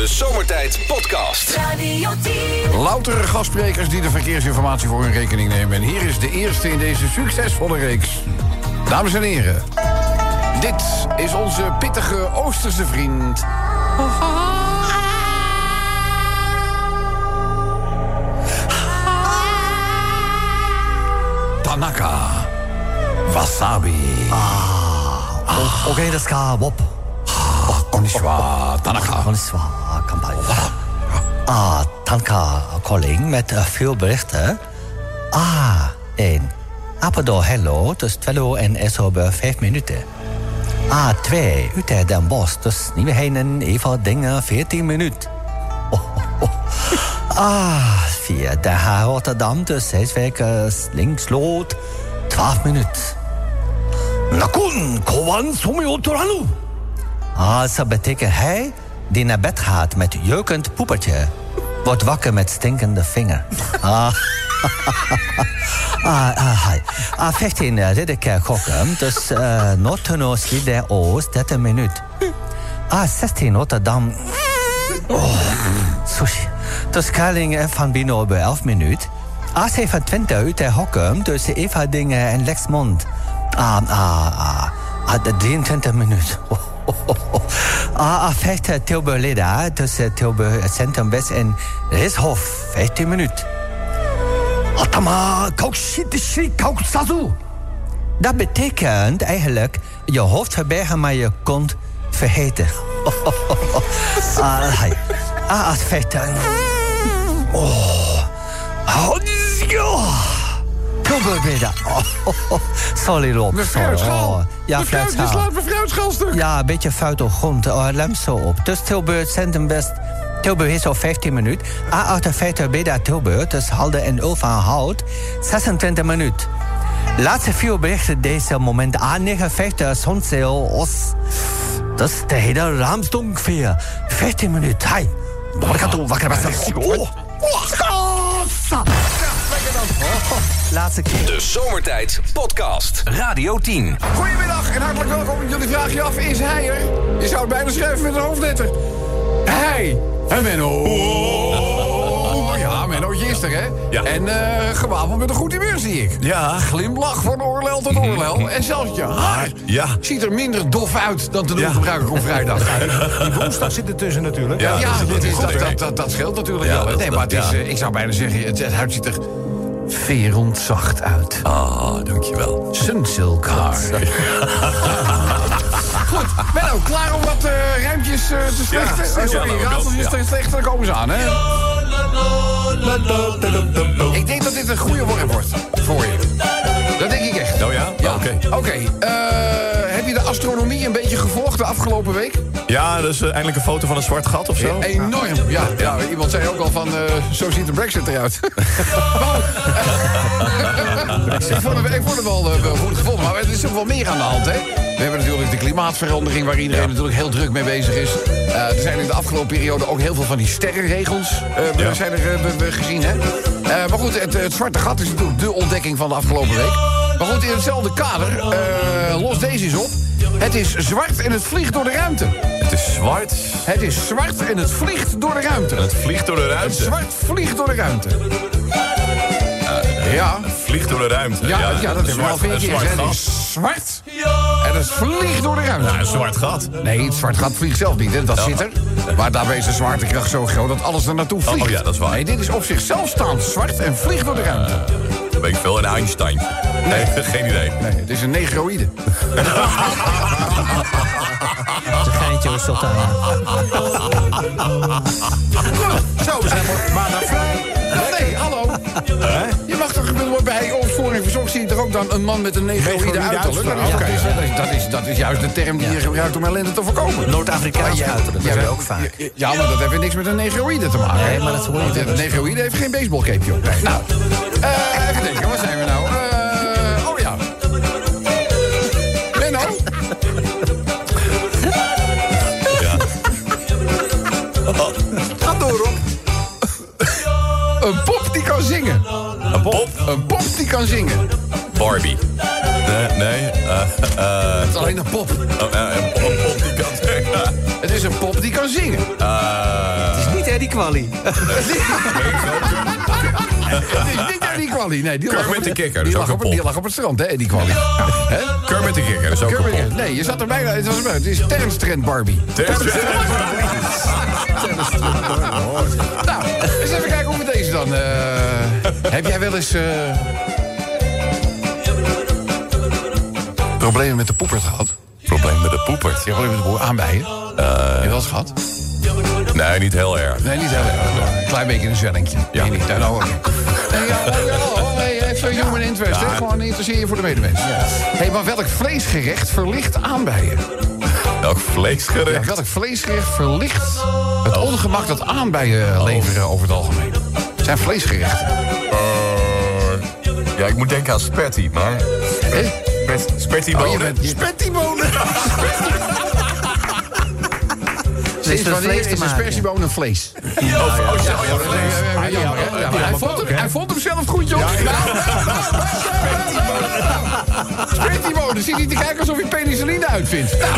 De Zomertijd Podcast. Radio 10. Loutere gastsprekers die de verkeersinformatie voor hun rekening nemen. En hier is de eerste in deze succesvolle reeks. Dames en heren, dit is onze pittige Oosterse vriend. Tanaka. Wasabi. OK ですか、ウォップ。 Konnichiwa, Tanaka. Konnichiwa, kanpai. Ah, Tanka calling met uh, veel berichten. Ah, één. Apeldoorn Hello, dus 12 uur en is over 5 minuten. Ah, twee. Utrecht Den Bosch, dus Nieuwegeinen, Eva Dingen, 14 minuten. Oh, oh, oh. Ah, vier. Den Haag Rotterdam, dus Zeeswijk, Linksloot, 12 minuten. Nakun, Kowan, Somiotoranu. Ah, dat betekent hij die naar bed gaat met jeukend poepertje, wordt wakker met stinkende vinger. Ah. ah, ah, hi. ah, 15 ridderkerk Hockum, dus eh, uh, Noord-Tunnel, Sliedrecht, Oost, 13 minuut. Ah, 16 Rotterdam. Oh, sushi. Dus Kaling eh, van Binobe, 11 minuut. Ah, A27 uit eh, Hokken. Dus, Eva Dingen en Lexmond. Ah, ah, ah, ah 23 minuten. Oh. Ah, ah, A58 Tilburg Leda tussen Tilburg Centrum West en Rishof. 15 minuten. Atama, kaukshitishi, Dat betekent eigenlijk je hoofd verbergen, maar je kont vergeten. Ah, A58. Oh. Oh, Tilburg. Oh, oh, oh. Sorry, Rob. Sorry. Oh, Ja, fruit, je slaat mijn fruitschaal stuk. Ja, een beetje fout op grond. Oh, lem zo op. Dus Tilburg, Centrum West. Tilburg is al 15 minuten. A58 Beda Tilburg, dus Halde en Ulvaanhout, 26 minuten. Laatste vier berichten deze moment. A59 Zonzeel Os. Dat is de hele Raamsdonk 15 minuten. Hi. Wat gaat doen? Wat gaat er Oh. Laatste keer. De Zomertijd Podcast. Radio 10. Goedemiddag en hartelijk welkom. Jullie vragen je af, is hij er? Je zou het bijna schrijven met een hoofdletter. Hij. En Menno. Oh, ja, Mennootje is er, hè? Ja. En eh gewapend met een goed humeur, zie ik. Ja. Glimlach van oorlel tot oorlel. En zelfs je haar Ja. ziet er minder dof uit dan te doen Ja. gebruikelijk op vrijdag. Die woensdag zit er tussen natuurlijk. Ja. Ja, dat is dat, dat, dat, scheelt natuurlijk Ja, wel. dat- Nee, maar het is, ja. eh, ik zou bijna zeggen, het, het huid ziet er verend zacht uit. Ah, dankjewel. Sunsilk haar. Goed, Benno, klaar om wat eh ruimtjes eh, te slechten? Ja, sorry, ja, raadseltjes ja. te slechten, daar komen ze aan, hè? Ik denk dat dit een goede worm wordt voor je. Dat denk ik echt. Oh ja? Ja. Oké. Oké, eh, heb je de astronomie een beetje gevolgd de afgelopen week? Ja, dus eh, eindelijk een foto van een zwart gat of zo? Enorm. Ja, ja, iemand zei ook al van, eh, zo ziet de brexit eruit. Ik, vond het, ik vond het wel, eh, wel goed gevonden, maar er is ook wel meer aan de hand, hè? We hebben natuurlijk de klimaatverandering waar iedereen natuurlijk heel druk mee bezig is. Er zijn in de afgelopen periode ook heel veel van die sterrenregels Ja. zijn er we- we gezien, hè? Maar goed, het, het zwarte gat is natuurlijk de ontdekking van de afgelopen week. Maar goed, in hetzelfde kader, eh, los deze eens op. Het is zwart en het vliegt door de ruimte. Het is zwart Het is zwart en het vliegt door de ruimte. het vliegt door de Het ruimte. zwart vliegt door de ruimte. Ja, Vliegt door de ruimte. ja, ja, dat is wel zwart, zwart Het is zwart en het vliegt door de ruimte. Ja, een zwart gat. Nee, het zwart gat vliegt zelf niet, hè. dat zit er. Maar daarbij is de zwaartekracht zo groot dat alles er naartoe vliegt. oh ja, dat is waar. Nee, dit is op zichzelf staand zwart en vliegt door de ruimte. Dat weet ik veel. Een Einstein. Nee, geen idee. Nee, het is een negroïde. Een geintje tot aan. Zo, we zijn maar maandag vrij. Je mag toch bij opsporing verzocht zie je toch ook dan een man met een negroïde uiterlijk? Dat is, dat, is, dat, is, dat, is, juist de term die je gebruikt om ellende te voorkomen. Noord-Afrikaans Ja, uiterlijk, dat hebben we ook vaak. Ja, maar dat heeft niks met een negroïde te maken. Nee, maar dat hoor je Want wel Een negroïde heeft geen baseballcapeje op. Nou, eh, even denken, waar zijn we nou? Een pop? Een pop die kan zingen. Barbie. Nee, nee. eh, eh, Het is alleen een pop. oh, eh, een pop, een pop die kan zeggen. Het is een pop die kan zingen. Eh, die kwalie. Het is niet Eddie Quali. Nee, die lag Kermit op- de Kikker, Die is lag, ook op, een die lag op het strand, hè, Eddie Quali. Hè? Kermit de Kikker, dat is ook Kermit- een pop. Nee, je zat er bijna. Het, was, het is Terrence Trent Barbie. Nou, eens even kijken dan... eh, heb jij wel eens... eh, problemen met de poepert gehad? Probleem met de poepert. Je hebt problemen met de boer aanbijen? Heb je wel eens gehad? Nee, niet heel erg. Nee, niet heel erg. Een klein beetje een zwellingje. Ja. Nee, niet. Nou, oké. Nee, ja, oh, oh, hey, even human interest, hè? Gewoon interesseer je voor de medemens. Hey, maar welk vleesgerecht verlicht aanbijen? Welk vleesgerecht? welk vleesgerecht verlicht het ongemak dat aanbijen leveren over het algemeen? Het zijn vleesgerechten. Eh, ja, ik moet denken aan spatty, maar... Hè? Spatty Oh, je je- Spattybonen! Sinds wanneer is een spersieboon een vlees? Oh, ja, hij, vond hem, zelf goed, joh. Spiritiebonen, zit hij te kijken alsof hij penicilline uitvindt. Nou,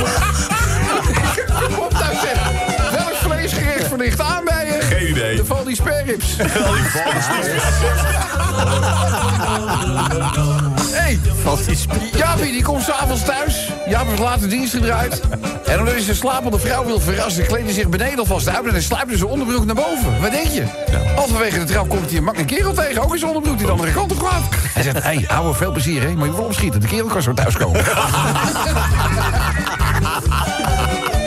Kom nou zeg. Vleesgerecht verlicht aan bij je? Geen idee. De val die sperrips. Hey, Jaapie, die komt s'avonds thuis. Jaap heeft later dienst eruit. En omdat hij zijn slapende vrouw wil verrassen... kleedt hij zich beneden alvast uit... en hij sluipt in zijn onderbroek naar boven. Wat denk je? Halverwege de trap komt hij een makkelijk kerel tegen. Ook in zijn onderbroek die de andere kant op gaat. Hij zegt, hé, hey, ouwe, veel plezier, hè. Maar je wil opschieten. De kerel kan zo thuiskomen.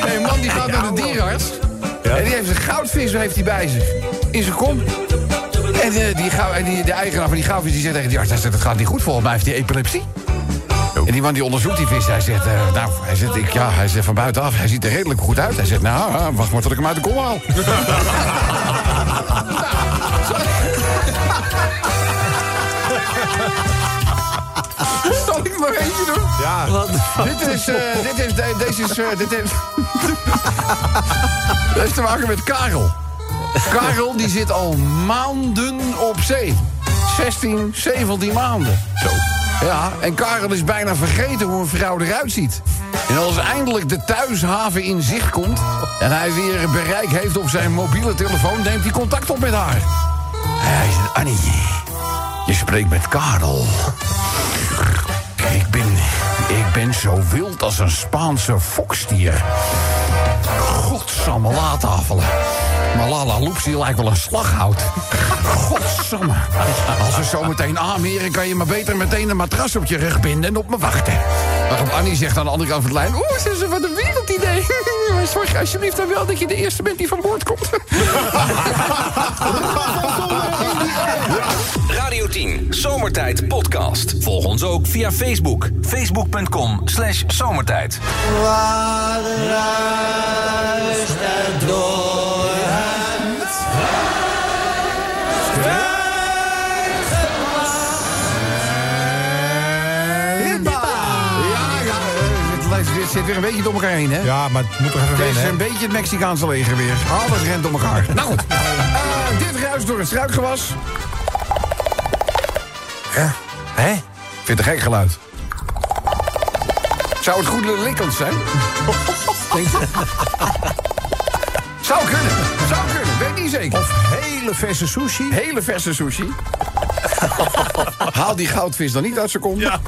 Nee, een man die gaat naar de dierenarts. En die heeft een goudvis heeft hij bij zich. In zijn kom. En de, die, gauw- en die, de eigenaar van die goudvis die zegt tegen die arts... Hij zegt, dat gaat niet goed, volgens mij heeft hij epilepsie. En die man die onderzoekt die vis, hij zegt... eh, nou, hij zegt, ik, ja, hij zegt van buitenaf, hij ziet er redelijk goed uit. Hij zegt, nou, ah, wacht maar tot ik hem uit de kom haal. Zal ik nog eentje doen? Ja, Dit is, eh, dit is, de- deze is, eh, dit is... Dat heeft te maken met Karel. Karel die zit al maanden op zee. 16, 17 maanden. Zo. Ja, en Karel is bijna vergeten hoe een vrouw eruit ziet. En als eindelijk de thuishaven in zicht komt... en hij weer bereik heeft op zijn mobiele telefoon... neemt hij contact op met haar. Hij zegt, Annie, je spreekt met Karel. Ben, zo wild als een Spaanse fokstier. Godsamme laatafelen. Maar Lala Loepsie lijkt wel een slaghout. Godsamme. Als we zo meteen aanmeren, kan je maar beter meteen een matras op je rug binden en op me wachten. Waarop Annie zegt aan de andere kant van de lijn... Oeh, ze is wat een wereldidee. Zorg alsjeblieft dan wel dat je de eerste bent die van boord komt. Radio 10 Zomertijd Podcast. Volg ons ook via Facebook. Facebook.com slash zomertijd. Ja, ja, eh, het, het zit weer een beetje door elkaar heen, hè? ja, maar het moet toch even Het is hè? een beetje het Mexicaanse leger weer. Alles rent door elkaar. Nou goed. Eh, dit ruist door het struikgewas. Ja. Ik vind het een gek geluid. Zou het goede likkend zijn? Zou kunnen. Zou kunnen. Weet niet zeker. Of hele verse sushi. Hele verse sushi. Haal die goudvis dan niet uit zijn kont. Ja.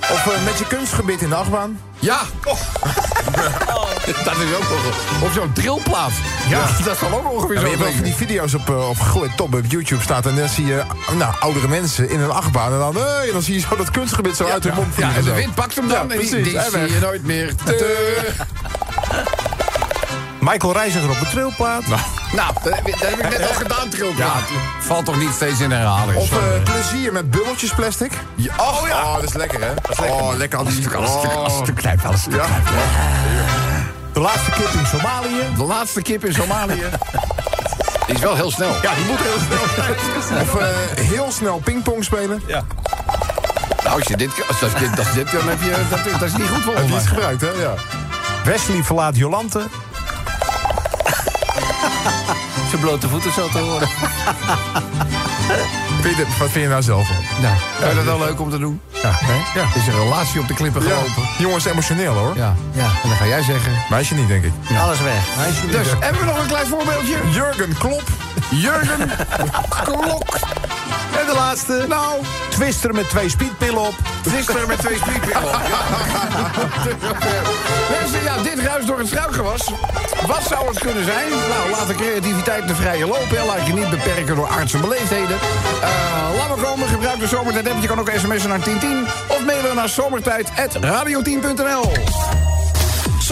Of eh, met je kunstgebit in de achtbaan. Ja. Dat is ook nog... Of zo'n drillplaat. Ja. Dat zal ook ongeveer Ja, zo je hebt wel van die video's op, eh, op Top op YouTube staat. En dan zie je nou, oudere mensen in een achtbaan. En dan, hey, dan zie je zo dat kunstgebit zo uit hun mond Ja, vliegen. en de wind pakt hem dan Ja, en die, precies, zie je nooit meer terug. Michael Reiziger op de trilplaat. Nou, dat heb, ik- dat heb ik net al gedaan, trilplaat. Valt toch niet steeds in herhaling. Of eh, plezier met bubbeltjes plastic. Ja, oh ja. Oh, dat is lekker, hè? Dat is lekker. Oh, lekker. Als Als een stuk, als een stuk knijp, als een stuk Ja. De laatste kip in Somalië. De laatste kip in Somalië. Die is wel heel snel. Ja, die moet heel snel zijn. Of eh, heel snel pingpong spelen. Nou, als je dit, als dat, dit, dat, dit dan heb je, dat, dat is niet goed voor ons. iets gebruikt, hè? Ja. Wesley verlaat Jolante. Zijn blote voeten zo te horen. Vind je, wat vind je nou zelf? Nou, vind je dat wel leuk om te doen? Ja. Ja. Is een relatie op de klippen gelopen? Jongens, emotioneel hoor. Ja. Ja. En dan ga jij zeggen... Meisje niet, denk ik. Alles weg. Dus, hebben we nog een klein voorbeeldje? Jurgen Klop. Jurgen Klok. En de laatste. Nou, Twister met twee speedpillen op. Twister met twee speedpillen. Mensen, ja, dit ruis door het struikgewas. Wat zou het kunnen zijn? Nou, laat de creativiteit de vrije loop. Hè. Laat je niet beperken door artsen beleefdheden. Laat maar komen, gebruik de zomertijd. Je kan ook sms'en naar 1010 of mailen naar zomertijd.radio10.nl.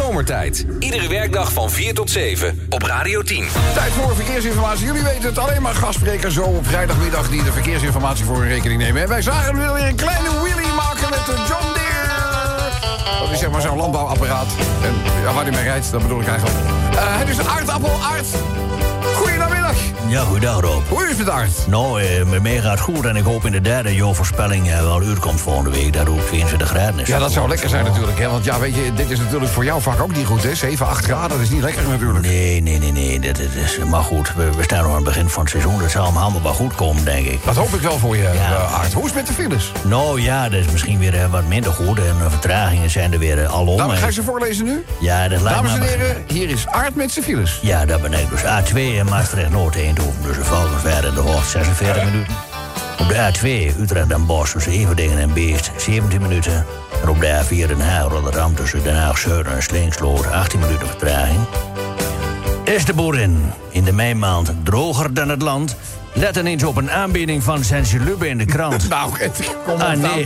Zomertijd. Iedere werkdag van 4 tot 7 op Radio 10. Tijd voor verkeersinformatie. Jullie weten het, alleen maar gastsprekers zo op vrijdagmiddag... die de verkeersinformatie voor hun rekening nemen. En wij zagen weer een kleine wheelie maken met de John Deere. Dat is zeg maar zo'n landbouwapparaat. En ja, waar die mee rijdt, dat bedoel ik eigenlijk. Eh, het is een aardappel, aard. Ja, goeiedag Rob. Hoe is het, aard? Nou, eh, met mij gaat goed en ik hoop inderdaad dat jouw voorspelling eh, wel uitkomt volgende week. Dat ook 22 graden is. Ja, dat zou lekker zijn natuurlijk. Hè? Want ja, weet je, dit is natuurlijk voor jouw vak ook niet goed, hè? 7, 8 graden, dat is niet lekker natuurlijk. Nee, nee, nee, nee. Dat, dat is, maar goed, we, we staan nog aan het begin van het seizoen. Dat zal allemaal wel goed komen, denk ik. Dat hoop ik wel voor je, Ja. eh, Aard. Hoe is het met de files? Nou ja, dat is misschien weer eh, wat minder goed. En de vertragingen zijn er weer eh, alom. Nou, ga ik ze voorlezen nu? Ja, dat lijkt Dames en heren, hier is Aard met zijn files. Ja, dat ben ik dus. A2 en Maastricht-Noord Eindhoven. Dus een Valkenveer in de hoogte 46 minuten. Op de A2 Utrecht en Bosch tussen Everdingen en Beest 17 minuten. En op de A4 Den Haag Rotterdam tussen Den Haag Zuiden en Slingsloot 18 minuten vertraging. Is de boerin in de meimaand droger dan het land? Let eens op een aanbieding van Saint-Lubbe in de krant. Nou, het komt wel A9. nou,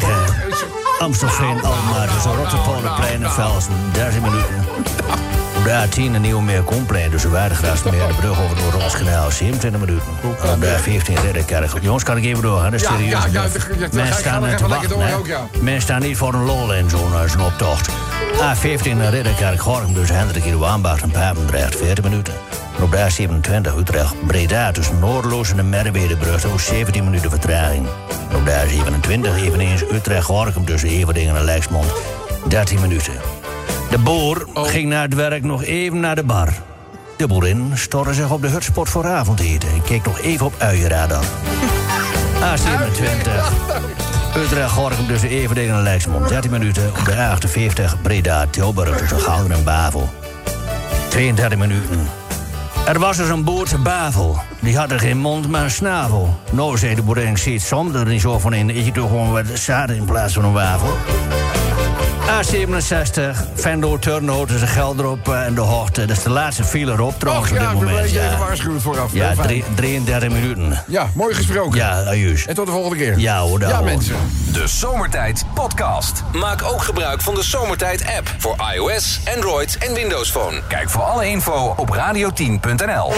Amstelveen, Alkmaar, tussen Rotterpolenplein en Velsen, 13 minuten. Op de A10 een nieuw meer Komplein tussen Waardegrasmeer en de brug over het Noord-Hollandskanaal, 27 minuten. Op de A15 Ridderkerk. Jongens, kan ik even doorgaan? Dat is serieus. ja, Mensen staan te wachten, door. Mensen staan niet voor een lol in zo'n eh, optocht. A15 naar Ridderkerk, Gorkum tussen Hendrik in Waanbach en Papendrecht, 40 minuten. En op de A27 Utrecht, Breda tussen Noordeloos en de Merwedebrug, ook 17 minuten vertraging. En op de A27 eveneens Utrecht, Gorkum tussen Everdingen en Lexmond, 13 minuten. De boer Oh. ging na het werk nog even naar de bar. De boerin stortte zich op de hutspot voor avondeten en keek nog even op uienradar. A27. Utrecht, Gorkum tussen Everdingen en Lexmond. 13 minuten op de A58 Breda, Tilburg tussen Galder en Bavel. 32 minuten. Er was dus een boerse bavel. Die had er geen mond, maar een snavel. Nou, zei de boerin, ik zie het soms er niet zo van in. Eet je toch gewoon wat zaden in plaats van een wafel? A67, Venlo, Turnhout tussen Gelderop eh, en de Hoogte. Dat is de laatste file erop trouwens Och op ja, dit moment. even Ja, waarschuwt vooraf. ja drie- 33 minuten. Ja, mooi gesproken. Ja, ajuus. En tot de volgende keer. Ja, hoor, daar Ja, mensen. De Zomertijd Podcast. Maak ook gebruik van de Zomertijd app voor iOS, Android en Windows Phone. Kijk voor alle info op radio10.nl.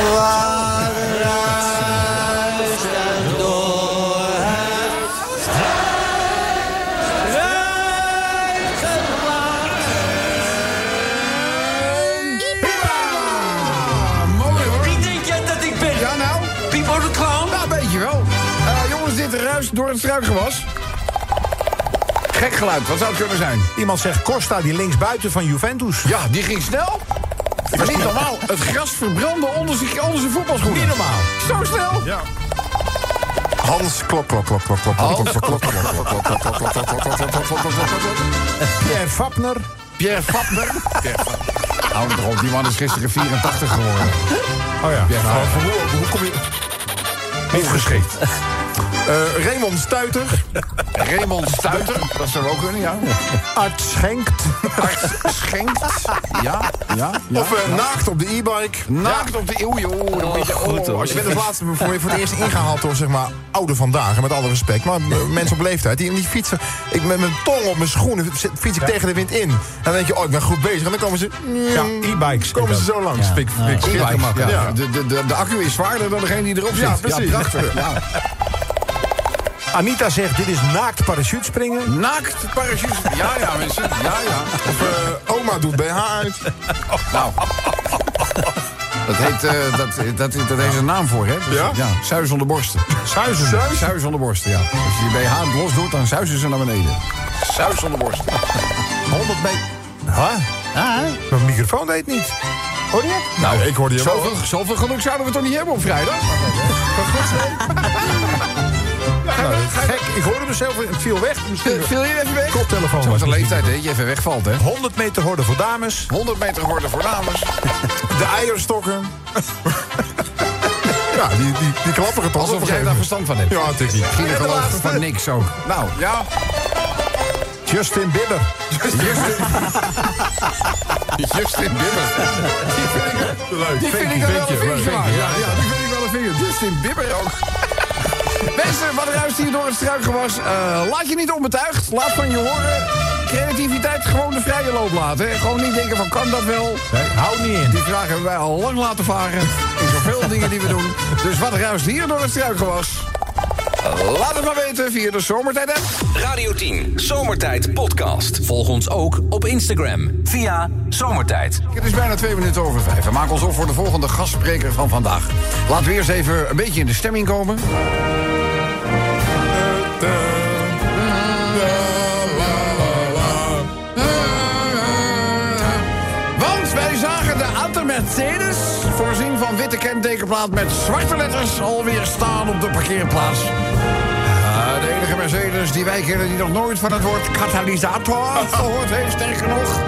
door het struikgewas. Gek geluid, wat zou het kunnen zijn? Iemand zegt Costa, die linksbuiten van Juventus. Ja, die ging snel. Maar niet normaal. Het gras verbrandde onder zijn, onder zijn voetbalschoenen. Niet normaal. Zo snel. Ja. Hans klok, klok, klok, klok, klok, klok, klok, klok, klok, klok, klok, klok, klok, klok, klok, klok, klok. Pierre Fapner. Pierre Fapner. Pierre Fapner. Hou erop, die man is gisteren 84 geworden. Oh ja. Pierre Nou, Fapner. hoe, kom je... Ongeschikt. Eh Raymond Stuiter. Raymond Stuiter, dat zou ook kunnen, ja. Art Schenkt. Arts Schenkt. Ja, ja, ja. Of eh, naakt op de e-bike. Naakt op de eeuw, joh. Je, oh, Als je bent als laatste voor je voor het eerst ingehaald door zeg maar oude vandaag, en met alle respect, maar eh, mensen op leeftijd die, die fietsen, ik met mijn tong op mijn schoenen fiets ik tegen de wind in. En dan denk je, oh ik ben goed bezig. En dan komen ze, Ja, e-bikes. komen ze zo langs. Vind ik- vind ik schitterend. E-bike, ja. Ja. De, de, de, de accu is zwaarder dan degene die erop zit. Ja, precies. prachtig. Ja. Anita zegt, dit is naakt parachutespringen. Naakt parachute. Ja, ja, mensen. Ja, ja. Of eh, oma doet BH uit. Nou. Dat heet, eh, dat, dat, dat heeft een naam voor, hè? Dus, Ja? ja. Suis onder borsten. Suizen. Suis onder borsten, ja. Als je je BH los doet, dan zuizen ze naar beneden. Suis onder borsten. 100 meter. Huh? Ah, Mijn microfoon deed niet. Hoor je het? Nou, ik hoorde je wel. Zoveel, zoveel geluk zouden we toch niet hebben op vrijdag? Nou, gek, ik hoorde mezelf, het viel weg. Misschien Viel je even weg? koptelefoon Zo was is de het. leeftijd, hè? Je even wegvalt, hè? 100 meter horde voor dames. 100 meter geworden voor dames. De eierstokken. ja, die, die, die klapperen toch Alsof een jij daar verstand van hebt. Ja, natuurlijk niet. Gynaecoloog van niks ook. Nou, ja. Justin Bieber. Justin Bieber. Die vind ik, Leuk. die vind ik wel een. Vinkje, Ja, ja, die vind ik wel een vinkje. Justin Bieber ook. Mensen, wat ruist hier door het struikgewas? Eh laat je niet onbetuigd. Laat van je horen. Creativiteit gewoon de vrije loop laten. hè. Gewoon niet denken van kan dat wel. Nee, hou niet in. Die vraag hebben wij al lang laten varen. In zoveel dingen die we doen. Dus wat ruist hier door het struikgewas? Laat het maar weten via de Zomertijd app. Radio 10 Zomertijd Podcast. Volg ons ook op Instagram via Zomertijd. Het is bijna twee minuten over vijf. We maken ons op voor de volgende gastspreker van vandaag. Laten we eerst even een beetje in de stemming komen. Want wij zagen de Auto Mercedes, witte kentekenplaat met zwarte letters, alweer staan op de parkeerplaats. De enige Mercedes die wij kennen die nog nooit van het woord katalysator gehoord heeft, sterker nog.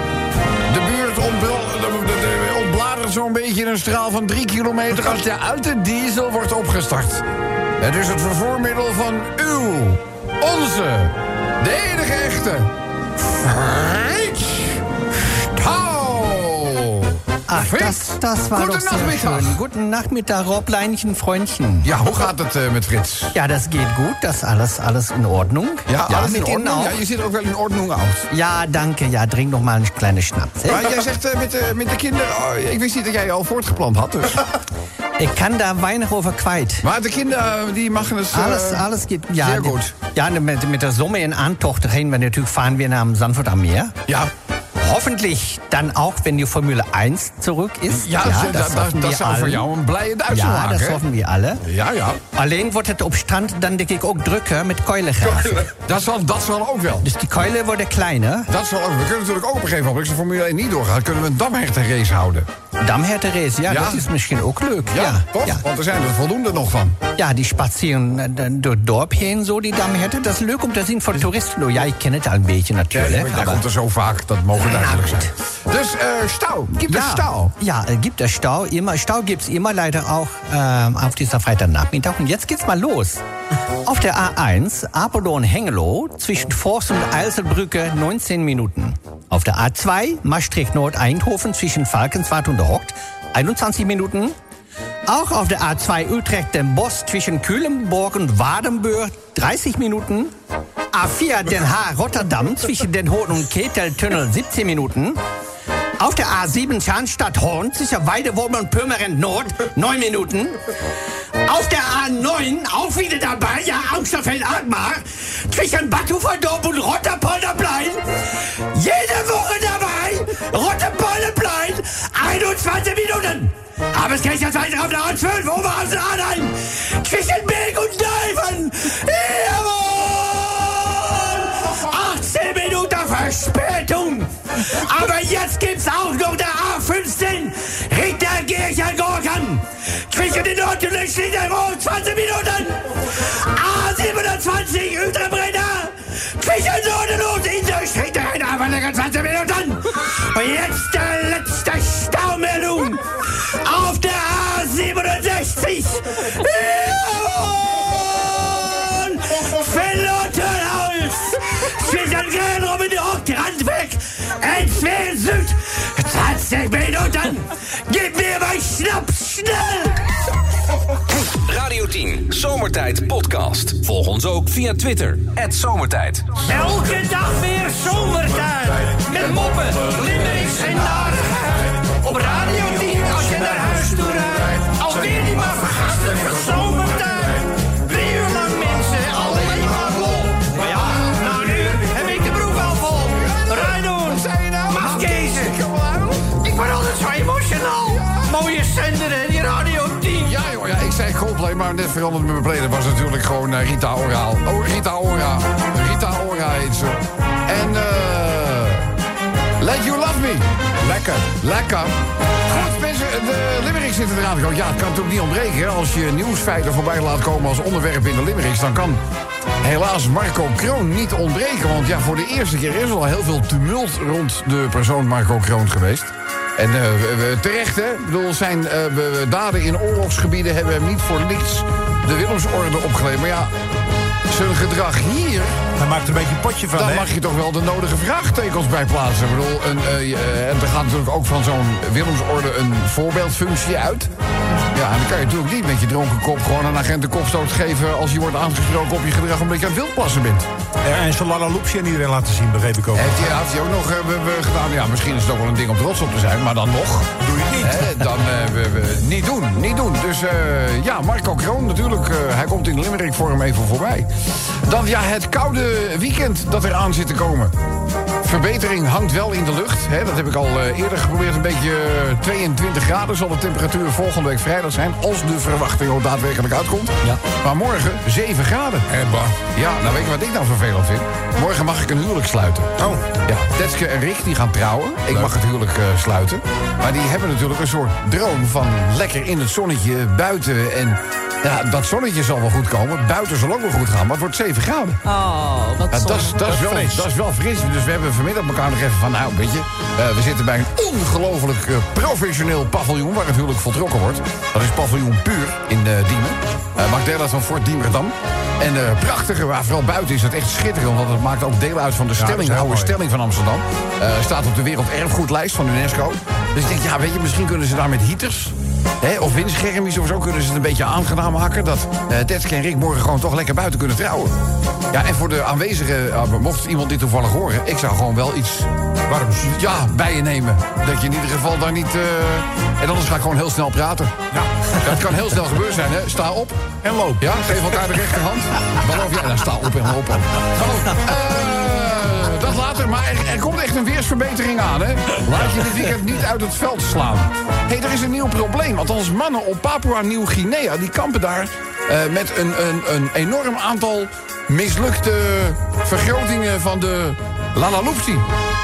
De buurt ontbl- de- de- de- ontbladert zo'n beetje een straal van drie kilometer als de oude diesel wordt opgestart. Het is het vervoermiddel van uw, onze, de enige echte, Ach, das, das war guten doch sehr Nachmittag. schön. Guten Nachmittag, Robleinchen, Freundchen. Ja, hoe gaat het eh, met Frits? Ja, das geht gut, das alles, alles in Ordnung. Ja, alles mit in Ihnen Ordnung? Ja, je ziet er ook wel in Ordnung uit. Ja, danke. Ja, trink nog maar een kleine Schnaps. hè? Maar jij zegt eh, met, de met de kinderen... oh, ik wist niet dat jij je al voortgeplant had, dus. Ik kan daar weinig over kwijt. Maar de kinderen, die mag het... eh, Alles, alles geht. Ja, sehr gut. Ja, mit, mit der Summe in Antocht reden wir natürlich, fahren wir nach Sanford am Meer. Ja, Hoffentlich dann auch, wenn die Formule 1 zurück ist. ja, dat, dat, dat, hoffen wir voor jou een blije Duitser Ja, maken. dat hè? hoffen we alle. Ja, ja. Alleen wordt het op strand dan denk ik ook drukker met keulengraven. Dat zal, dat zal ook wel. Dus die keulen worden kleiner. Dat zal ook. We kunnen natuurlijk ook op een gegeven moment, als de Formule 1 niet doorgaat, kunnen we een damhertenrace houden. Damhertenrace, ja, Ja. dat is misschien ook leuk. Ja, Ja, toch? Ja. Want er zijn er voldoende nog van. Ja, die spazieren äh, door het dorp heen, zo die Damherten. Dat is leuk om te zien voor toeristen. Nou, ja, ik ken het al een beetje Ja, natuurlijk. jij aber- komt er zo vaak, dat mogen duidelijk zijn. Dus eh Stau, gibt es ja, Stau? Ja, gibt es Stau. Immer, Stau gibt es immer leider auch ähm, auf dieser Freitagnachmittag. Und jetzt geht's mal los. Auf der A1 Apeldoorn-Hengelo zwischen Forst und Eiselbrücke 19 Minuten. Auf der A2 Maastricht-Nord-Eindhoven zwischen Falkenswart und Hockt 21 Minuten. Auch auf der A2 Utrecht den Bosch zwischen Kühlenborg und Wadenburg 30 Minuten. A4 Den Haag Rotterdam zwischen Den Hohen und Keteltunnel 17 Minuten. Auf der A7 Scharnstadt Horn zwischen Weidewurm und Pürmerend Nord 9 Minuten. Auf der A9 auch wieder dabei, ja, Austerfeld Agmar zwischen Batuverdorp und Rotterpolderplein. Jede Woche dabei, Rotterpolderplein, 21 Minuten. Aber es geht jetzt weiter auf der A12, Oberhausen Arnheim, zwischen Berg und Neuven. Jawohl! 18 Minuten Verspätung. Aber jetzt gibt's auch noch der A15 Ritterkirchen-Gorkan. Zwischen den Nord- und den Schlitterroh 20 Minuten. A27 Utrebrenner. Zwischen Nord und Interschritterrenner verlängert 20 Minuten. Und jetzt der A67. Jawohl! Verlottenholz! Zwischen Grenrum und Randweg! Entfernt Süd! 20 Minuten! Gib mir mein Schnaps schnell! Radio 10 Zomertijd Podcast. Volg ons ook via Twitter. Zomertijd. Elke dag weer zomertijd. Met moppen, limmerings en narigheid. Op Radio 10 als je naar huis toe rijdt. Zei Coldplay, maar net veranderd met mijn play. Dat was natuurlijk gewoon eh, Rita Ora. Oh, Rita Ora. Rita Ora heet ze. En eh Let You Love Me. Lekker. Lekker. Goed, mensen, de Limerick zit eraan te komen. Ja, het kan natuurlijk niet ontbreken. hè. Als je nieuwsfeiten voorbij laat komen als onderwerp in de Limericks... dan kan helaas Marco Kroon niet ontbreken. Want ja, voor de eerste keer is er al heel veel tumult rond de persoon Marco Kroon geweest. En eh, we- terecht, hè? Ik bedoel, zijn eh, we- daden in oorlogsgebieden hebben hem niet voor niks de Willemsorde opgeleverd. Maar ja, zijn gedrag hier... Hij maakt er een beetje een potje van, Dan hè? mag je toch wel de nodige vraagtekens bij plaatsen. Ik bedoel, een, eh, en er gaat natuurlijk ook van zo'n Willemsorde een voorbeeldfunctie uit. Ja, en dan kan je natuurlijk niet met je dronken kop gewoon een agent een kopstoot geven... als je wordt aangesproken op je gedrag omdat je aan het wildplassen bent. Ja, en zijn Lala Loepje aan iedereen laten zien, begreep ik ook. Heeft hij, heeft hij ook nog we- we gedaan? Ja, misschien is het ook wel een ding om trots op te zijn, maar dan nog. Doe je niet. Hè, dan eh, we, we- niet doen, niet doen. Dus eh, ja, Marco Kroon natuurlijk. hij komt in de Limerick vorm even voorbij. Dan ja, het koude weekend dat eraan zit te komen. Verbetering hangt wel in de lucht. Hè, dat heb ik al eh, eerder geprobeerd. Een beetje eh, 22 graden zal de temperatuur volgende week vrijdag zijn. Als de verwachting ook daadwerkelijk uitkomt. Ja. Maar morgen 7 graden. En bah. Ja, nou weet je wat ik nou vervelend vind? Morgen mag ik een huwelijk sluiten. Oh. Ja, Detske en Rick die gaan trouwen. Ik mag het huwelijk eh, sluiten. Maar die hebben natuurlijk een soort droom van lekker in het zonnetje buiten. En ja, dat zonnetje zal wel goed komen. Buiten zal ook wel goed gaan, maar het wordt 7 graden. Oh, wat Ja, dat, is, dat, is wel, fris. dat is wel fris. Dus we hebben vanmiddag elkaar nog even van... nou, weet je, eh, we zitten bij een ongelooflijk eh, professioneel paviljoen... waar het huwelijk voltrokken wordt. Dat is paviljoen Puur in eh, Diemen. Uh, maakt deel uit van Fort Diemerdam. En eh prachtige, maar vooral buiten is het echt schitterend... want het maakt ook deel uit van de dat stelling, is de oude mooi. stelling van Amsterdam. Staat op de werelderfgoedlijst van UNESCO. Dus ik denk, ja, weet je, misschien kunnen ze daar met heaters... Hè, of windschermpjes of zo kunnen ze het een beetje aangenaam maken... dat Detske en Rick morgen gewoon toch lekker buiten kunnen trouwen. Ja, en voor de aanwezigen, eh, mocht iemand dit toevallig horen... ik zou gewoon wel iets Warms. ja, bij je nemen. Dat je in ieder geval daar niet... eh, En anders ga ik gewoon heel snel praten. Ja. Dat kan heel snel gebeuren zijn, hè. Sta op. En loop. Ja, geef elkaar de rechterhand. Waarof jij... Nou, sta op en loop op. dat later, maar er, er komt echt een weersverbetering aan, hè. Laat je dit weekend niet uit het veld slaan. Hé, hey, er is een nieuw probleem. Althans, mannen op Papua-Nieuw-Guinea... die kampen daar eh, met een, een, een enorm aantal mislukte vergrotingen van de Lalaloopsie.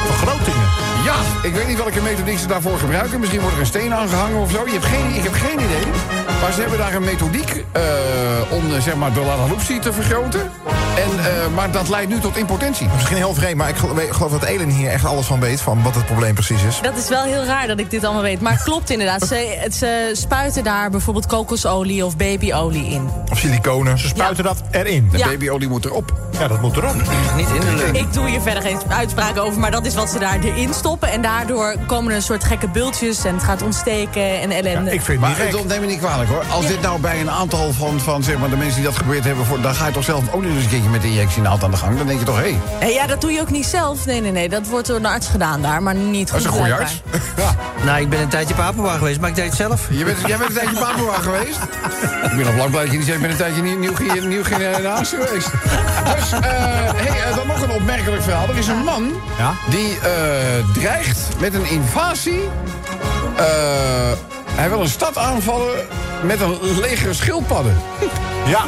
Vergrotingen. Ja, ik weet niet welke methodiek ze daarvoor gebruiken. Misschien wordt er een steen aangehangen of zo. Je hebt geen, ik heb geen idee. Maar ze hebben daar een methodiek eh, om eh, zeg maar, de Lalaloopsie te vergroten. En, eh, maar dat leidt nu tot impotentie. Misschien heel vreemd, maar ik geloof dat Elin hier echt alles van weet... van wat het probleem precies is. Dat is wel heel raar dat ik dit allemaal weet. Maar het klopt inderdaad. Ze, spuiten daar bijvoorbeeld kokosolie of babyolie in. Of siliconen. Ze spuiten dat erin. De Ja. babyolie moet erop. Ja, dat moet erop. Niet in de lucht. Ik doe hier verder geen uitspraken over, maar dat is wat ze daar erin stoppen. En daardoor komen er een soort gekke bultjes en het gaat ontsteken en ellende. Ik vind het Maar niet gek. het neem me niet kwalijk hoor. Als Ja. dit nou bij een aantal van, van zeg maar, de mensen die dat gebeurd hebben... Voor, dan ga je toch zelf ook niet eens een keertje met de injectienaald aan de gang. Dan denk je toch, hé, hey, Ja, dat doe je ook niet zelf. Nee, nee, nee. Dat wordt door een arts gedaan daar, maar niet dat is goed. een goede arts. Ja. Nou, ik ben een tijdje Papua geweest, maar ik deed het zelf. Je bent, jij bent een tijdje Papua geweest? Ik ben al lang blij dat je niet zegt, ik ben een tijdje nieuw, nieuw, nieuw generatie geweest. Dus, eh, hey, eh, dan nog een opmerkelijk verhaal. Er is een man Ja? die eh, dreigt met een invasie. Eh, hij wil een stad aanvallen met een leger schildpadden. Ja,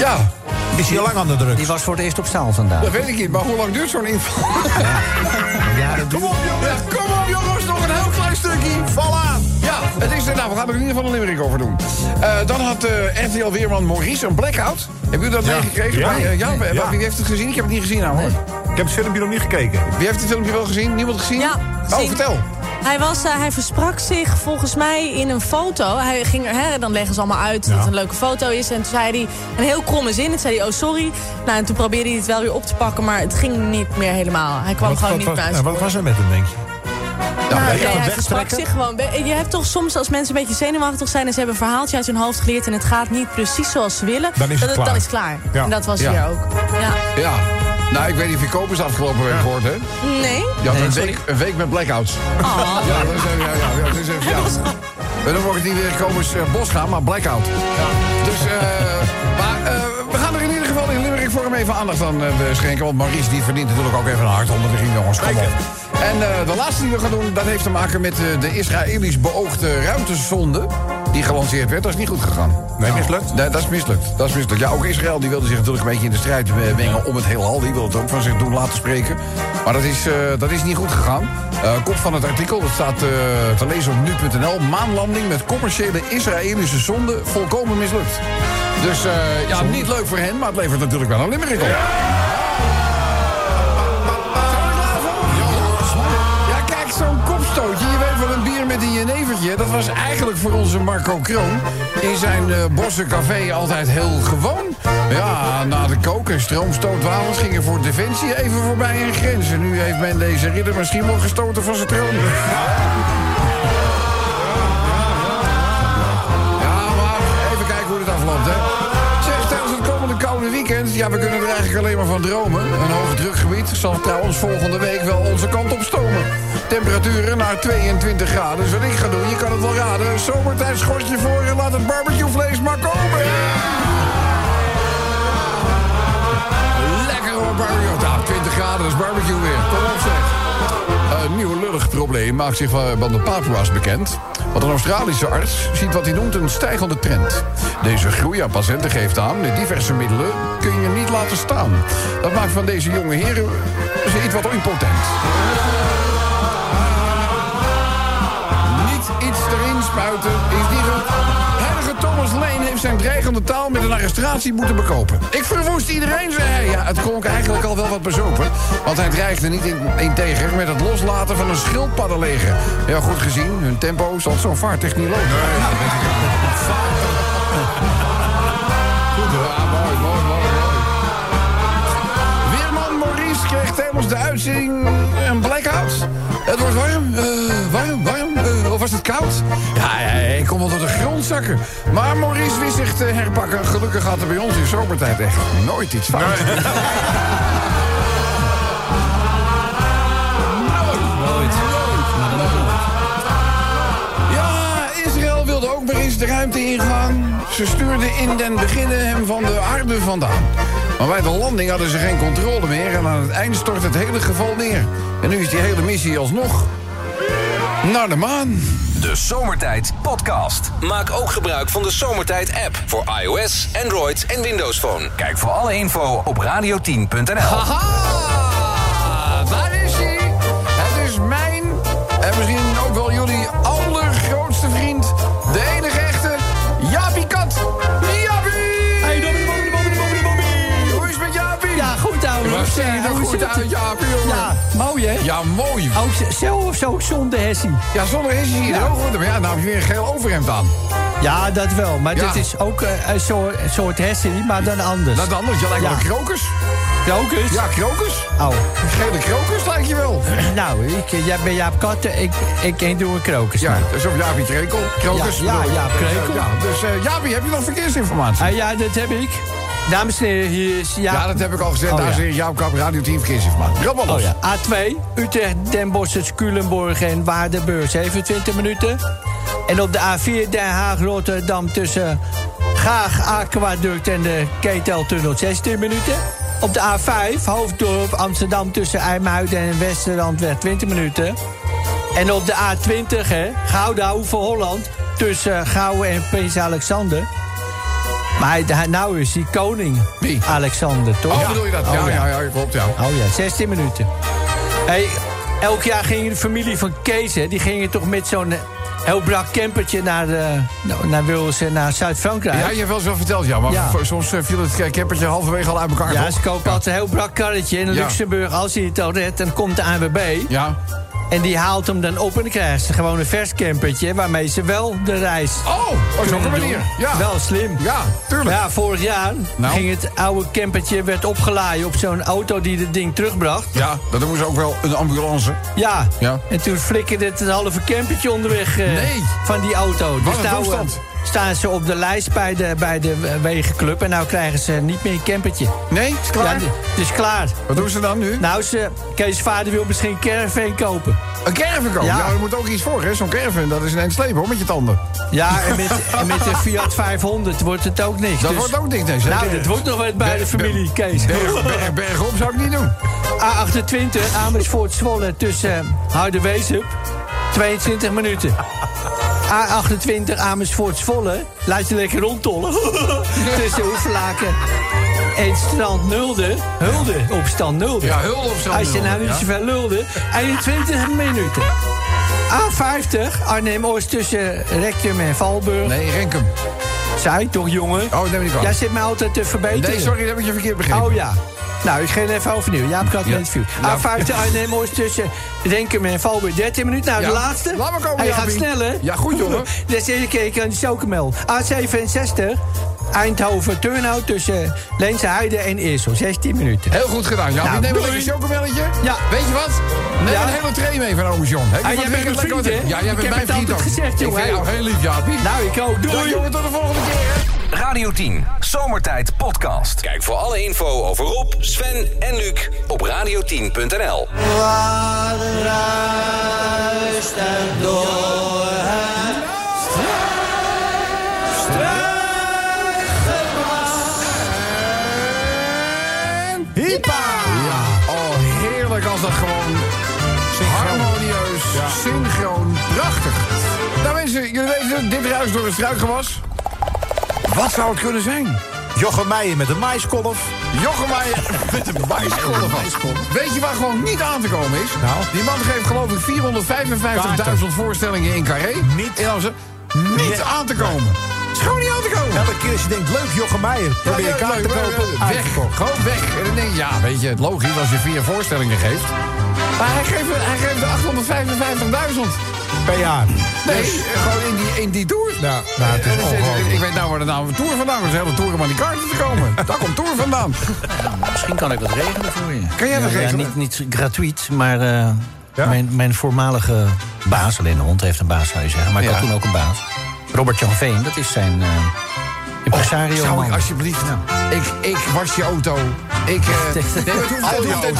Ja, is hier lang aan de druk. Die was voor het eerst op zaal vandaag. dat weet ik niet. Maar hoe lang duurt zo'n inval? Ja, dat Kom op, jongens. Kom op, jongens. Nog een heel klein stukje. Val aan. Ja, het is, nou, we gaan er in ieder geval een limerick over doen. Eh, dan had eh RTL-weerman Maurice een blackout. Hebben jullie dat meegekregen? Ja. Bij, eh, ja, Ja. Wie heeft het gezien? Ik heb het niet gezien, nou hoor. Ik heb het filmpje nog niet gekeken. Wie heeft het filmpje wel gezien? Niemand gezien? Ja, Oh, vertel. Hij, was, eh, hij versprak zich volgens mij in een foto. Hij ging, er- hè, dan leggen ze allemaal uit dat het een leuke foto is. En toen zei hij een heel kromme zin. Toen zei hij, oh sorry. Nou, en toen probeerde hij het wel weer op te pakken. Maar het ging niet meer helemaal. Hij kwam Wat, gewoon wat, niet wat, meer uit. en wat was er met hem, denk je? Nou, nee, hij versprak zich gewoon. Je hebt toch soms als mensen een beetje zenuwachtig zijn... en ze hebben een verhaaltje uit hun hoofd geleerd... en het gaat niet precies zoals ze willen... Dan is het dat klaar. dan is klaar. Ja. En dat was Ja. hier ook. Ja. Ja. Nou, ik weet niet of je kopers afgelopen week gehoord, hè? Nee? Je had Nee, een, sorry. week, een week met blackouts. Oh. Ja, dat is even, ja, ja, ja, dat is even, ja. En dan wordt het niet weer komers eh, bos gaan, maar blackout. Dus, eh, maar eh, we gaan er in ieder geval in Limerick vorm even aandacht aan eh, schenken. Want Maurice die verdient natuurlijk ook even een hart onder de riem, jongens. Kom op. En eh, de laatste die we gaan doen, dat heeft te maken met eh, de Israëlisch beoogde ruimtesonde. Die gelanceerd werd, dat is niet goed gegaan. Nee, mislukt? Nee, dat is mislukt. Dat is mislukt. Ja, ook Israël die wilde zich natuurlijk een beetje in de strijd mengen om het heelal. Die wilde het ook van zich doen laten spreken. Maar dat is, eh, dat is niet goed gegaan. Eh, kop van het artikel, dat staat eh, te lezen op nu.nl. Maanlanding met commerciële Israëlische zonde volkomen mislukt. Dus ja, niet leuk voor hen, maar het levert natuurlijk wel een limerick op. Ja, met een jenevertje. Dat was eigenlijk voor onze Marco Kroon in zijn eh Bosse Café altijd heel gewoon. Ja, na de kook- en stroomstootwapens gingen voor Defensie even voorbij een grens. En nu heeft men deze ridder misschien wel gestoten van zijn troon. ja, we kunnen er eigenlijk alleen maar van dromen. Een hoog drukgebied zal trouwens volgende week wel onze kant op stomen. Temperaturen naar 22 graden. Dus wat ik ga doen, je kan het wel raden. Zomertijd schort je voor en laat het barbecuevlees maar komen. Lekker hoor, barbecue. Nou, 20 graden, is barbecue weer. Kom op, zeg. Een nieuw lullig probleem maakt zich van de Papua's bekend. Want een Australische arts ziet wat hij noemt een stijgende trend. Deze groei aan patiënten geeft aan... met diverse middelen kun je niet laten staan. Dat maakt van deze jonge heren ze iets wat impotent. Niet iets erin spuiten is niet goed. Heilige Thomas Lane zijn dreigende taal met een arrestatie moeten bekopen. Ik verwoest iedereen, zei hij. Ja, het klonk eigenlijk al wel wat bezopen. Want hij dreigde niet in, integer met het loslaten van een schildpaddenleger. Ja, goed gezien, hun tempo zal zo'n vaartech niet lopen. Goed hoor. Ja, mooi, mooi, mooi, mooi. Weerman Maurice kreeg tijdens de uitzending een blackout. Het wordt warm, eh, warm, warm. eh, was het koud? Ja, ik kon wel door de grond zakken. Maar Maurice wist zich te herpakken. Gelukkig had er bij ons in zomertijd echt nooit iets fout. Ja, Israël wilde ook maar eens de ruimte ingaan. Ze stuurden in den beginnen hem van de aarde vandaan. Maar bij de landing hadden ze geen controle meer... en aan het eind stort het hele geval neer. En nu is die hele missie alsnog naar de maan. De Zomertijd Podcast. Maak ook gebruik van de Zomertijd app voor iOS, Android en Windows Phone. Kijk voor alle info op radio10.nl. Haha, daar is hij. Het is mijn en misschien ook wel jullie allergrootste vriend. De enige echte Jaapie Kat. Jaapie! Hey, Dobby, Dobby, Dobby, Dobby, Dobby. Hoe is het met Jaapie? Ja, goed ouwe. Er Hoe goed het? uit, mooi hè? Ja, mooi. Ook zo of zo zonder hersie. Ja, zonder is hij er ook goed. Maar ja, nou heb je weer een geel overhemd aan. Ja, dat wel. Maar Ja. dit is ook eh, een soort, soort hersie, maar dan anders. Dat anders, je lijkt wel Ja. een krokus. Krokus? Ja, krokus. Oh. Gele krokus lijkt je wel. Nou, ik, eh, jij bent Jaap Katten, ik, ik, ik doe een krokus. Ja, dat is of Jaapie Krekel. Krokus. Ja, ja, Jaap Krekel. Ja, dus eh Jaapie, heb je nog verkeersinformatie? Ah, ja, dat heb ik. Dames en heren, hier is Jaap. Ja, dat heb ik al gezegd. Oh, Dames en heren, Jaap Kap, Radio 10 verkeersinformatie. Rap maar los. Oh ja, A2, Utrecht, Den Bosch, Culemborg en Waardenburg 27 minuten. En op de A4 Den Haag, Rotterdam tussen Gaag, Aquaduct en de Keteltunnel 16 minuten. Op de A5, Hoofddorp, Amsterdam tussen IJmuiden en Westerlandweg 20 minuten. En op de A20, hè, Gouda, Hoeve, Holland, tussen Gouwen en Prins Alexander. Maar hij, hij- nou is hij koning. Wie? Alexander, toch? Oh, bedoel je dat? Oh, ja, ja, ja, klopt, ja. Oh ja, 16 minuten. Hey, elk jaar ging de familie van Kees, hè, die gingen toch met zo'n eh, heel brak campertje naar, eh, nou, naar, Wilsen, naar Zuid-Frankrijk. Ja, je hebt wel eens wel verteld, ja. Maar Ja. soms eh, viel het campertje halverwege al uit elkaar. Ja, ze kopen altijd een heel brak karretje in Ja. Luxemburg. Als hij het al redt, dan komt de ANWB. Ja. En die haalt hem dan op en dan krijgen ze gewoon een vers campertje... waarmee ze wel de reis Oh, op zo'n kunnen manier. Ja. Wel slim. Ja, tuurlijk. Ja, vorig jaar Nou? ging het oude campertje werd opgeladen op zo'n auto die het ding terugbracht. Ja, dat doen ze ook wel een ambulance. Ja. Ja. En toen flikkerde het het halve campertje onderweg eh, Nee. van die auto. Wat een nou, toestand. Eh, staan ze op de lijst bij de, bij de eh, wegenclub. En nou krijgen ze niet meer een campertje. Nee, is klaar. Ja, is klaar. Wat doen ze dan nu? Nou, ze, Kees' vader wil misschien een caravan kopen. Een caravan kopen. Ja. Ja. er moet ook iets voor, hè. Zo'n caravan, dat is ineens slepen, hoor, met je tanden. Ja, en met, en met de Fiat 500 wordt het ook niks. Dat Dus- wordt ook niks, nee. Nou, dat wordt nog wat bij de familie, Kees. Berg, berg, bergop zou ik niet doen. A28, Amersfoort Zwolle tussen Harderweesup. 22 minuten. A28 Amersfoort Zwolle. Laat je lekker rondtollen. Tussen Hoeflaken en Strand Nulde. Hulde op stand Nulde. Ja, hulde op stand Als je nou niet zoveel lulde. 21 minuten. A50 Arnhem-Oost tussen Rectum en Valburg. Nee, Renkum. Zij toch, jongen? Oh, neem me niet Jij zit mij altijd te verbeteren. Nee, sorry, dat heb ik je verkeerd begrepen. Oh ja. Nou, ik ga het even overnieuw. Ja, ik had Ja. een interview. Nou. A50 Arnhem-Oost tussen Renkum en Valburg. 13 minuten. Nou, Ja. de laatste. Laat maar komen, Hij gaat sneller. Ja, goed, jongen. Dus even kijken aan de chocomel. A67 Eindhoven Turnhout tussen Leense Heide en Eersel. 16 minuten. Heel goed gedaan, Jan. Nou, neem een doei. lekker chocomelletje. Ja. Weet je wat? Neem Ja. een hele tray mee van ome John. Heb je Ah, wat jij bent een vriend? Ja, jij Ik bent mijn het vriend altijd ook. gezegd, Ik jongen. vind jou heel lief, Jaapie. Nou, ik ook. Dag, Doei. jongen, tot de volgende keer. Radio 10, Zomertijd Podcast. Kijk voor alle info over Rob, Sven en Luc op radio10.nl. Hippa! Oh, heerlijk als dat gewoon harmonieus, synchroon, prachtig. Nou mensen, jullie weten, dit ruis door het struikgewas. Wat zou het kunnen zijn? Jochem Meijer met een maiskolf. Jochem Meijer met een maiskolf. Weet je waar gewoon niet aan te komen is? Nou? Die man geeft geloof ik 455.000 voorstellingen in Carré. Niet. In. Niet aan te komen. Het is gewoon niet aan te komen. Elke keer als je denkt, leuk Jochem Meijer. Probeer je kaart te kopen. Weg, gewoon weg. En dan denk je, ja, weet je, het logisch als je vier voorstellingen geeft. Maar hij geeft, hij geeft er 855.000. Per jaar. Nee, gewoon in die, in die tour. Nou, nou, het is ik weet nou waar de naam van Tour vandaan is. hele Tour om aan die kaarten te komen. Daar komt Tour vandaan. Misschien kan ik dat regelen voor je. Kan jij dat Ja, regelen? niet, niet gratuit, maar eh, Ja? mijn, mijn voormalige baas, alleen de hond heeft een baas zou je zeggen, maar ik Ja. had toen ook een baas. Robert Jan Veen, dat is zijn eh impresario man. alsjeblieft... Ik, ik was je auto. Ik, eh, nee,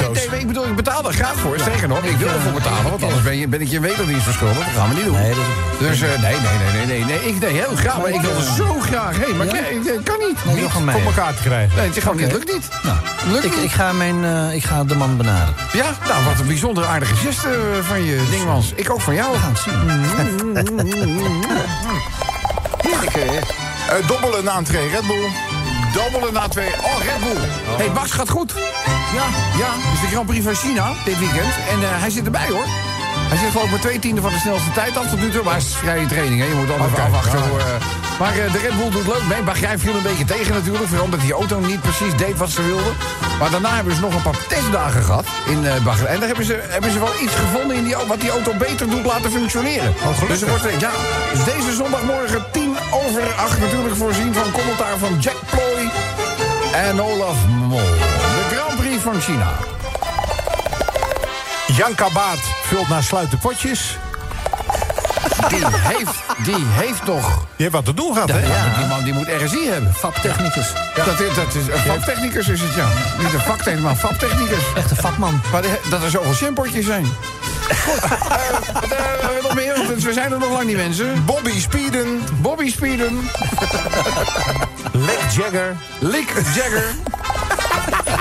hoeft- nee, ik bedoel, ik betaal er graag voor. Sterker nog, ik wil ervoor betalen. Want anders ben, je, ben ik je een wederdienst verschuldigd. Dat gaan we niet doen. Nee, dat Dus eh, nee, nee, nee, nee, nee, nee. Ik deed heel graag, maar ik wil er zo graag heen. Maar ik, ik- kan niet. Nee, Jochem Voor elkaar te krijgen. Nee, het is gewoon niet, lukt niet. Nou, Lukt ik, niet. ik, ga mijn, eh, ik ga de man benaderen. Ja, nou, wat een bijzonder aardige geste eh, van je, Dingmans. Ik ook van jou. We gaan het zien. Heerlijk, hè? Eh, dobbelen na een tree, Red Bull. Dobbelen na twee. Oh, Red Bull. hey, Max gaat goed. Ja, ja. Het is de Grand Prix van China dit weekend. En eh, hij zit erbij, hoor. Hij zit geloof ik maar twee tienden van de snelste tijd af tot nu toe. Maar het is vrije training, hè. Je moet altijd Oké, afwachten. ja. Maar eh, de Red Bull doet leuk mee. Bahrein viel een beetje tegen natuurlijk. Vooral omdat die auto niet precies deed wat ze wilden. Maar daarna hebben ze nog een paar testdagen gehad in eh Bahrein. En daar hebben ze, hebben ze wel iets gevonden in die, wat die auto beter doet laten functioneren. dus er wordt, eh, ja, dus deze zondagmorgen 10 over 8 natuurlijk voorzien van commentaar van Jack Ploy en Olaf Mol. De Grand Prix van China. Janka Baat vult naar sluiten potjes. Die heeft, die heeft nog... Je hebt wat te doen gehad, hè? Ja, Die man die moet RSI hebben. Fabtechnicus. Dat, is, dat is een faktechnicus is het, ja. Niet een vaktechnicus, maar een fabtechnicus. Echt een vakman. Maar dat er zoveel shampootjes zijn. Goed, we nog meer? Want we zijn er nog lang niet, mensen. Bobby Speeden. Bobby Speeden, Lek Jagger. Lick Jagger,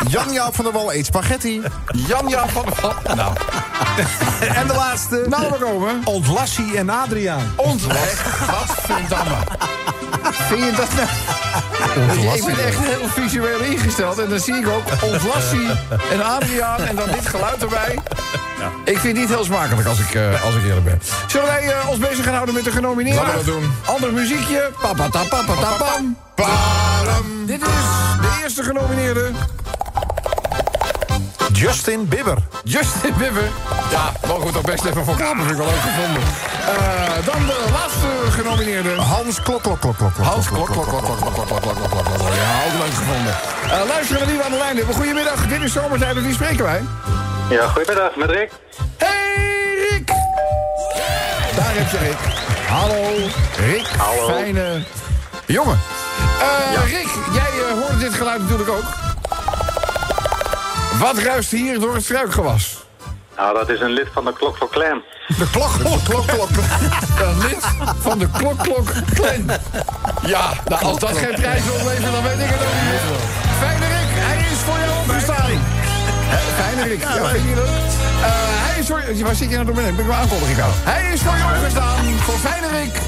Jan-Jaap van der Wal eet spaghetti. Janja van der Val. Nou, En de laatste. nou we komen. Ontlassie en Adriaan. Ontleg, gadverdamme. Vind je dat nou? Ik ben echt heel visueel ingesteld. En dan zie ik ook Ontlassie en Adriaan en dan dit geluid erbij. Ik vind het niet heel smakelijk als ik, eh, als ik eerlijk ben. Zullen wij eh, ons bezig gaan houden met de genomineerden? Laten we dat doen. Ander muziekje. Papatapapatapam. Param. Dit is de eerste genomineerde. Justin Bieber. Justin Bieber. Ja, mogen we toch best even voor klappen. Vind ik wel leuk gevonden. Eh, dan de laatste genomineerde. Hans Klok, Klok, Klok, Klok. Hans klok, klok, klok, klok, klok, klok, klok, klok, klok, klok, klok. Ja, ook leuk gevonden. Eh luisteren we die we aan de lijn hebben. Goedemiddag, dit is Zomertijd. Met wie spreken wij? Ja, goedemiddag, met Rick. Hey, Rick! Daar heb je Rick. Hallo, Rick. Hallo. Fijne jongen. Eh, Rick, jij eh, hoorde dit geluid natuurlijk ook. Wat ruist hier door het struikgewas? Nou, dat is een lid van de Klok voor Clan. De klok, klok, klok, klok. Een lid van de Klok Klok Clan. Ja, nou, als dat geen prijs oplevert, dan weet ik het ook niet meer. Hij is voor jou opgestaan. Hè, Fijne Rick, ja, vind je leuk? hij is voor... Waar zit je nou door beneden? Ben ik wel aankondiging aan. Hij is voor je opgestaan voor Fijnerik.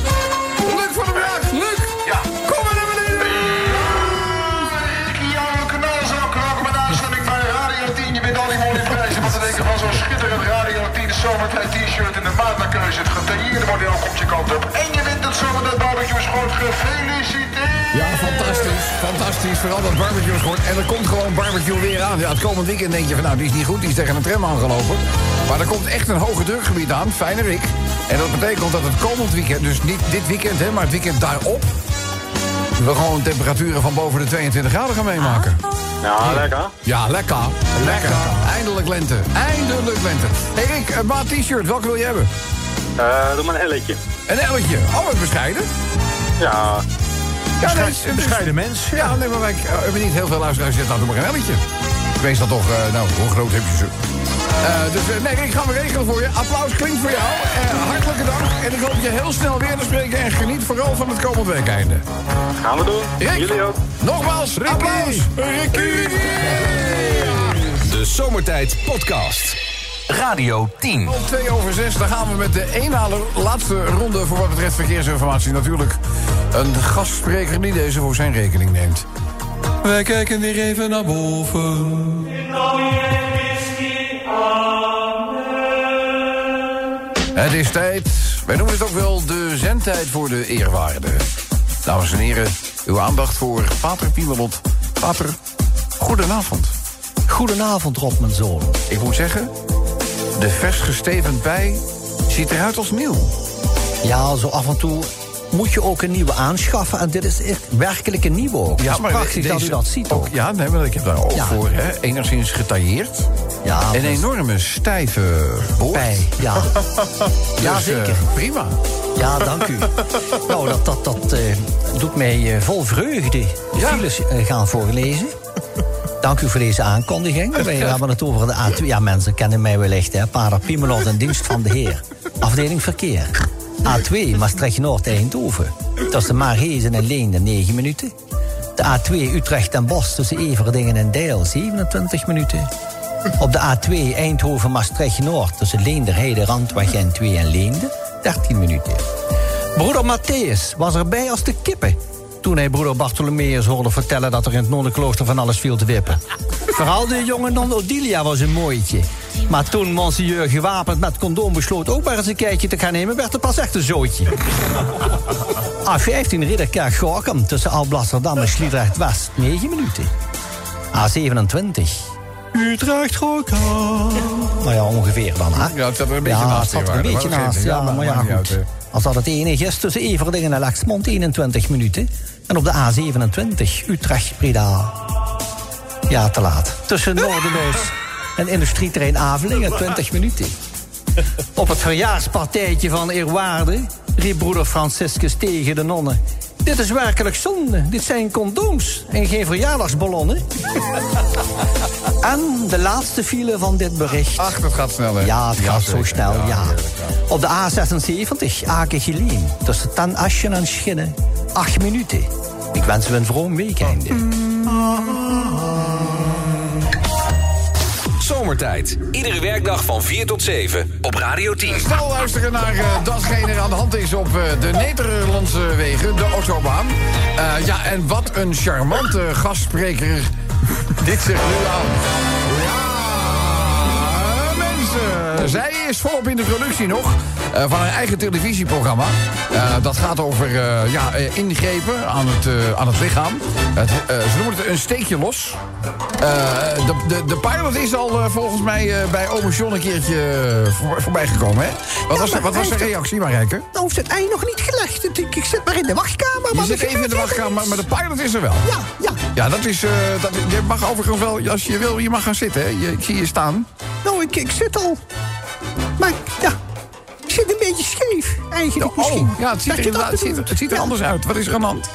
Zo'n schitterend Radio 10 zomertijd t-shirt in de maat naar keuze. Het getailleerde model komt je kant op. En je wint het zomertijd barbecue schoot. Gefeliciteerd! Ja, fantastisch. Fantastisch. Vooral dat barbecue is En er komt gewoon barbecue weer aan. Ja, het komend weekend denk je van nou, die is niet goed. Die is tegen een tram aangelopen. Maar er komt echt een hoge drukgebied aan. Fijne Rick. En dat betekent dat het komend weekend, dus niet dit weekend, hè, maar het weekend daarop... we gewoon temperaturen van boven de 22 graden gaan meemaken. Ja, lekker. Ja, lekker. Lekker. Eindelijk lente. Eindelijk lente. Hé hey Rick, een maat t-shirt. Welke wil je hebben? Eh, doe maar een elletje. Een elletje. Oh, wat bescheiden. Ja, Ja, nee, Bescheiden, bescheiden mens. Ja, nee, maar wij eh, hebben niet heel veel luisteraars. Zet nou, doe maar een elletje. Wees dan toch, eh, nou, hoe groot heb je ze? Eh, dus eh, nee, ik ga we regelen voor je. Applaus klinkt voor jou. Eh, hartelijke dank. En ik hoop je heel snel weer te spreken. En geniet vooral van het komend weekeinde. gaan we doen. Rick. Jullie ook. Nogmaals, applaus. Ricky. De Zomertijd Podcast. Radio 10. Om twee over zes, dan gaan we met de ene laatste ronde voor wat betreft verkeersinformatie. Natuurlijk een gastspreker die deze voor zijn rekening neemt. Wij kijken weer even naar boven. Het is tijd, wij noemen het ook wel de zendtijd voor de eerwaarde. Dames en heren, uw aandacht voor Pater Piemelot. Pater, goedenavond. Goedenavond, Rob, mijn zoon. Ik moet zeggen, de vers gestevend bij ziet eruit als nieuw. Ja, zo af en toe moet je ook een nieuwe aanschaffen. En dit is echt werkelijk een nieuwe ook. Ja, maar prachtig dat u dat ziet ook. Ja, nee, maar ik heb daar ook Ja. voor. Hè, enigszins getailleerd. Ja, Een enorme stijve boord. Bij, ja. ja, Dus, eh, zeker. prima. Ja, dank u. nou, dat, dat, dat eh, doet mij eh, vol vreugde de Ja. files gaan voorlezen. Dank u voor deze aankondiging. Wij hebben het over de A2. Ja, mensen kennen mij wellicht, hè. Para in dienst van de heer. Afdeling verkeer. A2 Maastricht-Noord-Eindhoven. Tussen Maarhezen en Leende 9 minuten. De A2 Utrecht en Bos tussen Everdingen en Deil 27 minuten. Op de A2 Eindhoven-Maastricht-Noord tussen Leenderheide, Randweg en 2 en Leende 13 minuten. Broeder Matthäus was erbij als de kippen. Toen hij broeder Bartholomeus hoorde vertellen dat er in het nonnenklooster van alles viel te wippen. Vooral de jonge non Odilia was een mooitje. Maar toen monseigneur gewapend met condoom besloot ook maar eens een kijkje te gaan nemen, werd het pas echt een zootje. A15 Ridderkerk Gorkum tussen Alblasserdam en Sliedrecht West 9 minuten. A27 Utrecht Gorkum. Nou ja, ongeveer dan, hè? Ja, het zat er een beetje ja, naast, het zat er een beetje naast. Ja, maar ja, uit, goed. Als dat het enige is tussen Everdingen en Lexmond 21 minuten. En op de A27 Utrecht-Breda. Ja, te laat. Tussen Noorderloos en industrieterrein Avelingen 20 minuten. Op het verjaarspartijtje van Eerwaarde riep broeder Franciscus tegen de nonnen. Dit is werkelijk zonde. Dit zijn condooms en geen verjaardagsballonnen. en de laatste file van dit bericht. Ach, dat gaat snel, hè? Ja, het gaat zo snel, ja. Op de A76, Aken-Geleen, tussen Ten Aschen en Schinnen, acht minuten. Ik wens u een vroom weekende. Iedere werkdag van 4 tot 7 op Radio 10. Snel luisteren naar eh, datgene aan de hand is op eh, de Nederlandse wegen, de autobaan. Eh, ja, en wat een charmante gastspreker dit zich nu aan. Ja, mensen. Zij is volop in de productie nog eh, van haar eigen televisieprogramma. Eh, dat gaat over eh, ja, ingrepen aan het, aan het lichaam. Het, ze noemen het een steekje los. De, de, de pilot is al volgens mij bij Ome John een keertje voor, voorbij gekomen, hè? Wat was, de- wat was de reactie, Marijke? Nou, heeft het ei nog niet gelegd. Ik, ik zit maar in de wachtkamer. Je maar zit even in de wachtkamer, maar de pilot is er wel. Ja, ja. Ja, dat is... dat, je mag overigens wel, als je wil, je mag gaan zitten, hè? Je, ik zie je staan. Nou, ik, ik zit al. Maar ja, ik zit een beetje scheef eigenlijk misschien. Oh, ja, het ziet er, het ziet, het ziet er Ja. anders uit. Wat is er aan de hand?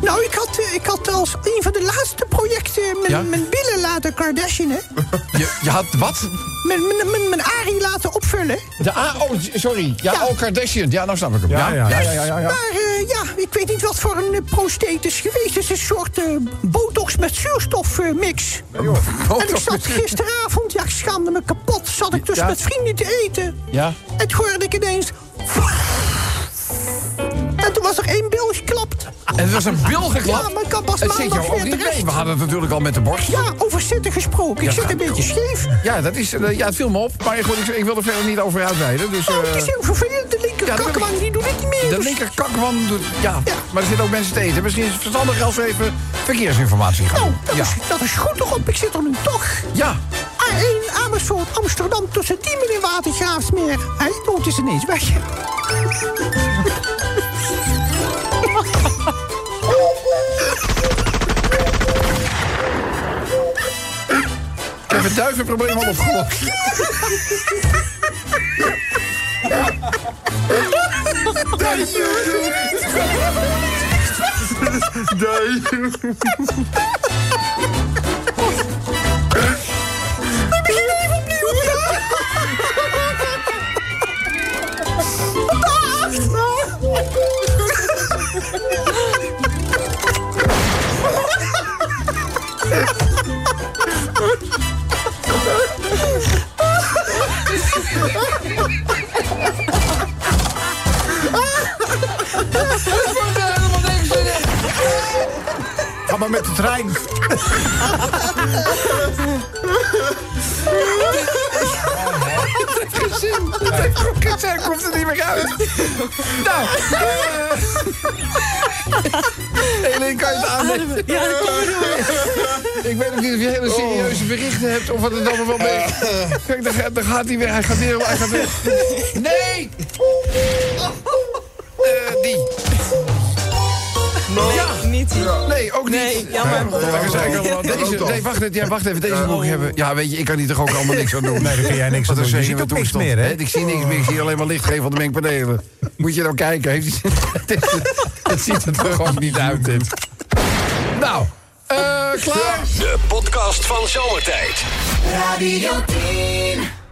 Nou, ik had, eh, ik had als een van de laatste projecten mijn, Ja? mijn billen laten Kardashianen. Je, je had wat? Mijn, mijn, mijn, mijn Arie laten opvullen. De A, oh, sorry. Ja, Ja. oh, Kardashian. Ja, nou snap ik hem. Ja, ja. ja, ja, ja, ja, ja. Maar eh, eh, ja, ik weet niet wat voor een uh, prosteet is geweest. Het is een soort eh, botox met zuurstofmix. en ik zat gisteravond, ja, ik schaamde me kapot. Zat ik dus Ja. met vrienden te eten. Ja? En toen hoorde ik ineens... En toen was er één bil geklapt. En het was een bil geklapt? Ja, maar ik kan pas Het zit maandag jou ook weer niet terecht. mee. We hadden het natuurlijk al met de borst. Ja, over zitten gesproken. Ik Ja, zit een beetje scheef. Ja, dat is, eh, ja, het viel me op. Maar goed, ik, ik wil er verder niet over uitweiden. Dus, Oh, eh, het is heel vervelend. De linker Ja, die doet het niet meer. de dus- linker kakman doet... Ja, maar er zitten ook mensen te eten. Misschien is het verstandig als we even verkeersinformatie gaan Nou, dat, Ja. is, dat is goed erop. Ik zit er nu toch. Ja. A1 Amersfoort, Amsterdam tussen Diemen en Watergraafsmeer. Hij dood is ineens weg. Ik heb het duivenprobleem al opgelost. We trein. Dat heeft ook gezin. Komt er niet meer uit. Nou. Helene, kan je het aannemen? Ja, dat Ik weet ook niet of je hele serieuze berichten hebt of wat het allemaal wel mee. Kijk, daar, gaat- daar gaat hij weer. Hij gaat weer. Hij gaat weer. Ook niet. Nee, jammer. Deze, nee, wacht, even, ja, wacht even, deze moet ik hebben. Ja, weet je, ik kan hier toch ook allemaal niks aan doen. Nee, daar kun jij niks aan doen. Je ziet ook niks toestand, meer, hè? Ik zie niks meer, ik zie alleen maar lichtgeven van de mengpanelen. Moet je nou kijken, heeft het, ziet er toch ook niet uit, dit. Nou, eh klaar? De podcast van Zomertijd. Radio 10.